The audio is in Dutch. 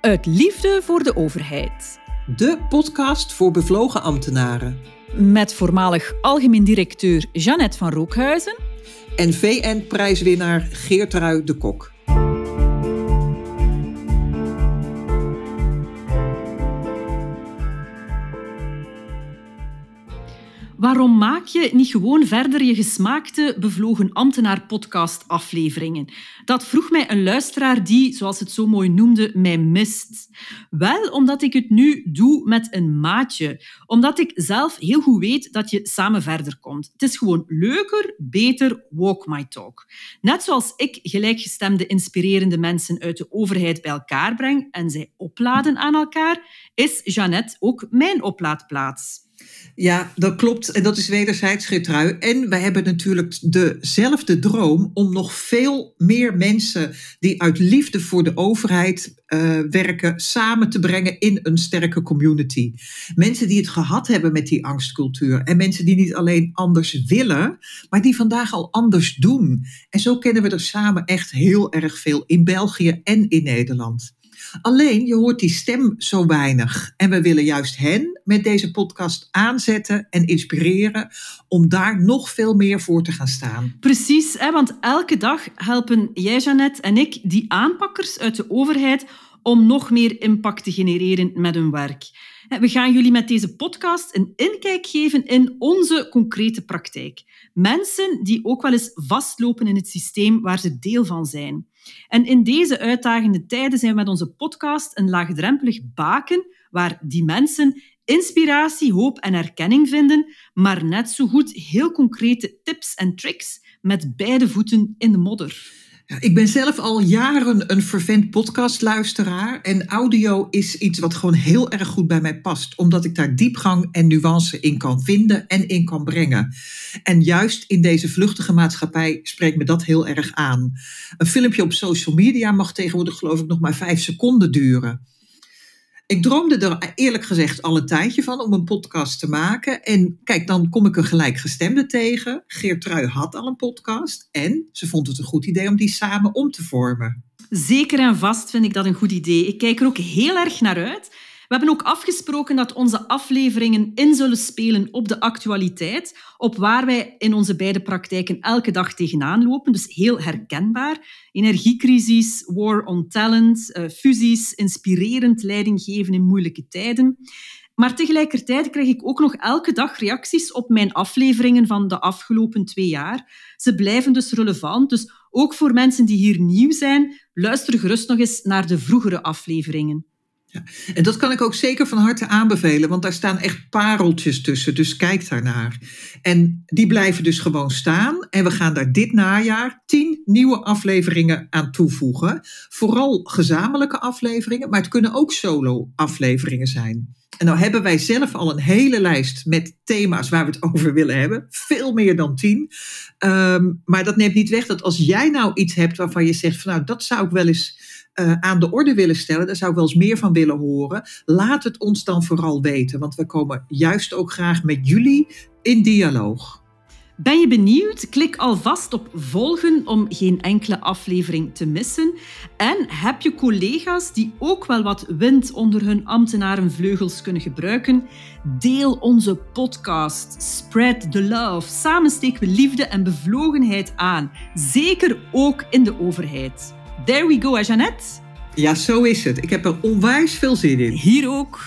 Uit liefde voor de overheid. De podcast voor bevlogen ambtenaren. Met voormalig algemeen directeur Jeannette van Rookhuizen. En VN-prijswinnaar Geertrui de Kok. Waarom maak je niet gewoon verder je gesmaakte bevlogen ambtenaar podcast afleveringen? Dat vroeg mij een luisteraar die, zoals het zo mooi noemde, mij mist. Wel omdat ik het nu doe met een maatje. Omdat ik zelf heel goed weet dat je samen verder komt. Het is gewoon leuker, beter, walk my talk. Net zoals ik gelijkgestemde inspirerende mensen uit de overheid bij elkaar breng en zij opladen aan elkaar, is Jeannette ook mijn oplaadplaats. Ja, dat klopt. En dat is wederzijds Geertrui. En wij hebben natuurlijk dezelfde droom om nog veel meer mensen die uit liefde voor de overheid uh, werken, samen te brengen in een sterke community. Mensen die het gehad hebben met die angstcultuur. En mensen die niet alleen anders willen, maar die vandaag al anders doen. En zo kennen we er samen echt heel erg veel in België en in Nederland. Alleen, je hoort die stem zo weinig. En we willen juist hen met deze podcast aanzetten en inspireren om daar nog veel meer voor te gaan staan. Precies, hè, want elke dag helpen jij, Jeannette, en ik die aanpakkers uit de overheid om nog meer impact te genereren met hun werk. We gaan jullie met deze podcast een inkijk geven in onze concrete praktijk. Mensen die ook wel eens vastlopen in het systeem waar ze deel van zijn. En in deze uitdagende tijden zijn we met onze podcast een laagdrempelig baken waar die mensen inspiratie, hoop en erkenning vinden, maar net zo goed heel concrete tips en tricks met beide voeten in de modder. Ik ben zelf al jaren een vervent podcastluisteraar. En audio is iets wat gewoon heel erg goed bij mij past. Omdat ik daar diepgang en nuance in kan vinden en in kan brengen. En juist in deze vluchtige maatschappij spreekt me dat heel erg aan. Een filmpje op social media mag tegenwoordig geloof ik nog maar vijf seconden duren. Ik droomde er eerlijk gezegd al een tijdje van om een podcast te maken. En kijk, dan kom ik een gelijkgestemde tegen. Geertrui had al een podcast en ze vond het een goed idee om die samen om te vormen. Zeker en vast vind ik dat een goed idee. Ik kijk er ook heel erg naar uit. We hebben ook afgesproken dat onze afleveringen in zullen spelen op de actualiteit, op waar wij in onze beide praktijken elke dag tegenaan lopen. Dus heel herkenbaar. Energiecrisis, war on talent, eh, fusies, inspirerend leiding geven in moeilijke tijden. Maar tegelijkertijd krijg ik ook nog elke dag reacties op mijn afleveringen van de afgelopen twee jaar. Ze blijven dus relevant. Dus ook voor mensen die hier nieuw zijn, luister gerust nog eens naar de vroegere afleveringen. En dat kan ik ook zeker van harte aanbevelen, want daar staan echt pareltjes tussen. Dus kijk daarnaar. En die blijven dus gewoon staan. En we gaan daar dit najaar tien nieuwe afleveringen aan toevoegen. Vooral gezamenlijke afleveringen, maar het kunnen ook solo-afleveringen zijn. En nou hebben wij zelf al een hele lijst met thema's waar we het over willen hebben. Veel meer dan tien. Ehm, maar dat neemt niet weg dat als jij nou iets hebt waarvan je zegt van nou dat zou ik wel eens uh, aan de orde willen stellen, daar zou ik wel eens meer van willen horen. Laat het ons dan vooral weten, want we komen juist ook graag met jullie in dialoog. Ben je benieuwd? Klik alvast op volgen om geen enkele aflevering te missen. En heb je collega's die ook wel wat wind onder hun ambtenarenvleugels kunnen gebruiken? Deel onze podcast. Spread the love. Samen steken we liefde en bevlogenheid aan. Zeker ook in de overheid. There we go, hè Jeannette? Ja, zo is het. Ik heb er onwijs veel zin in. Hier ook.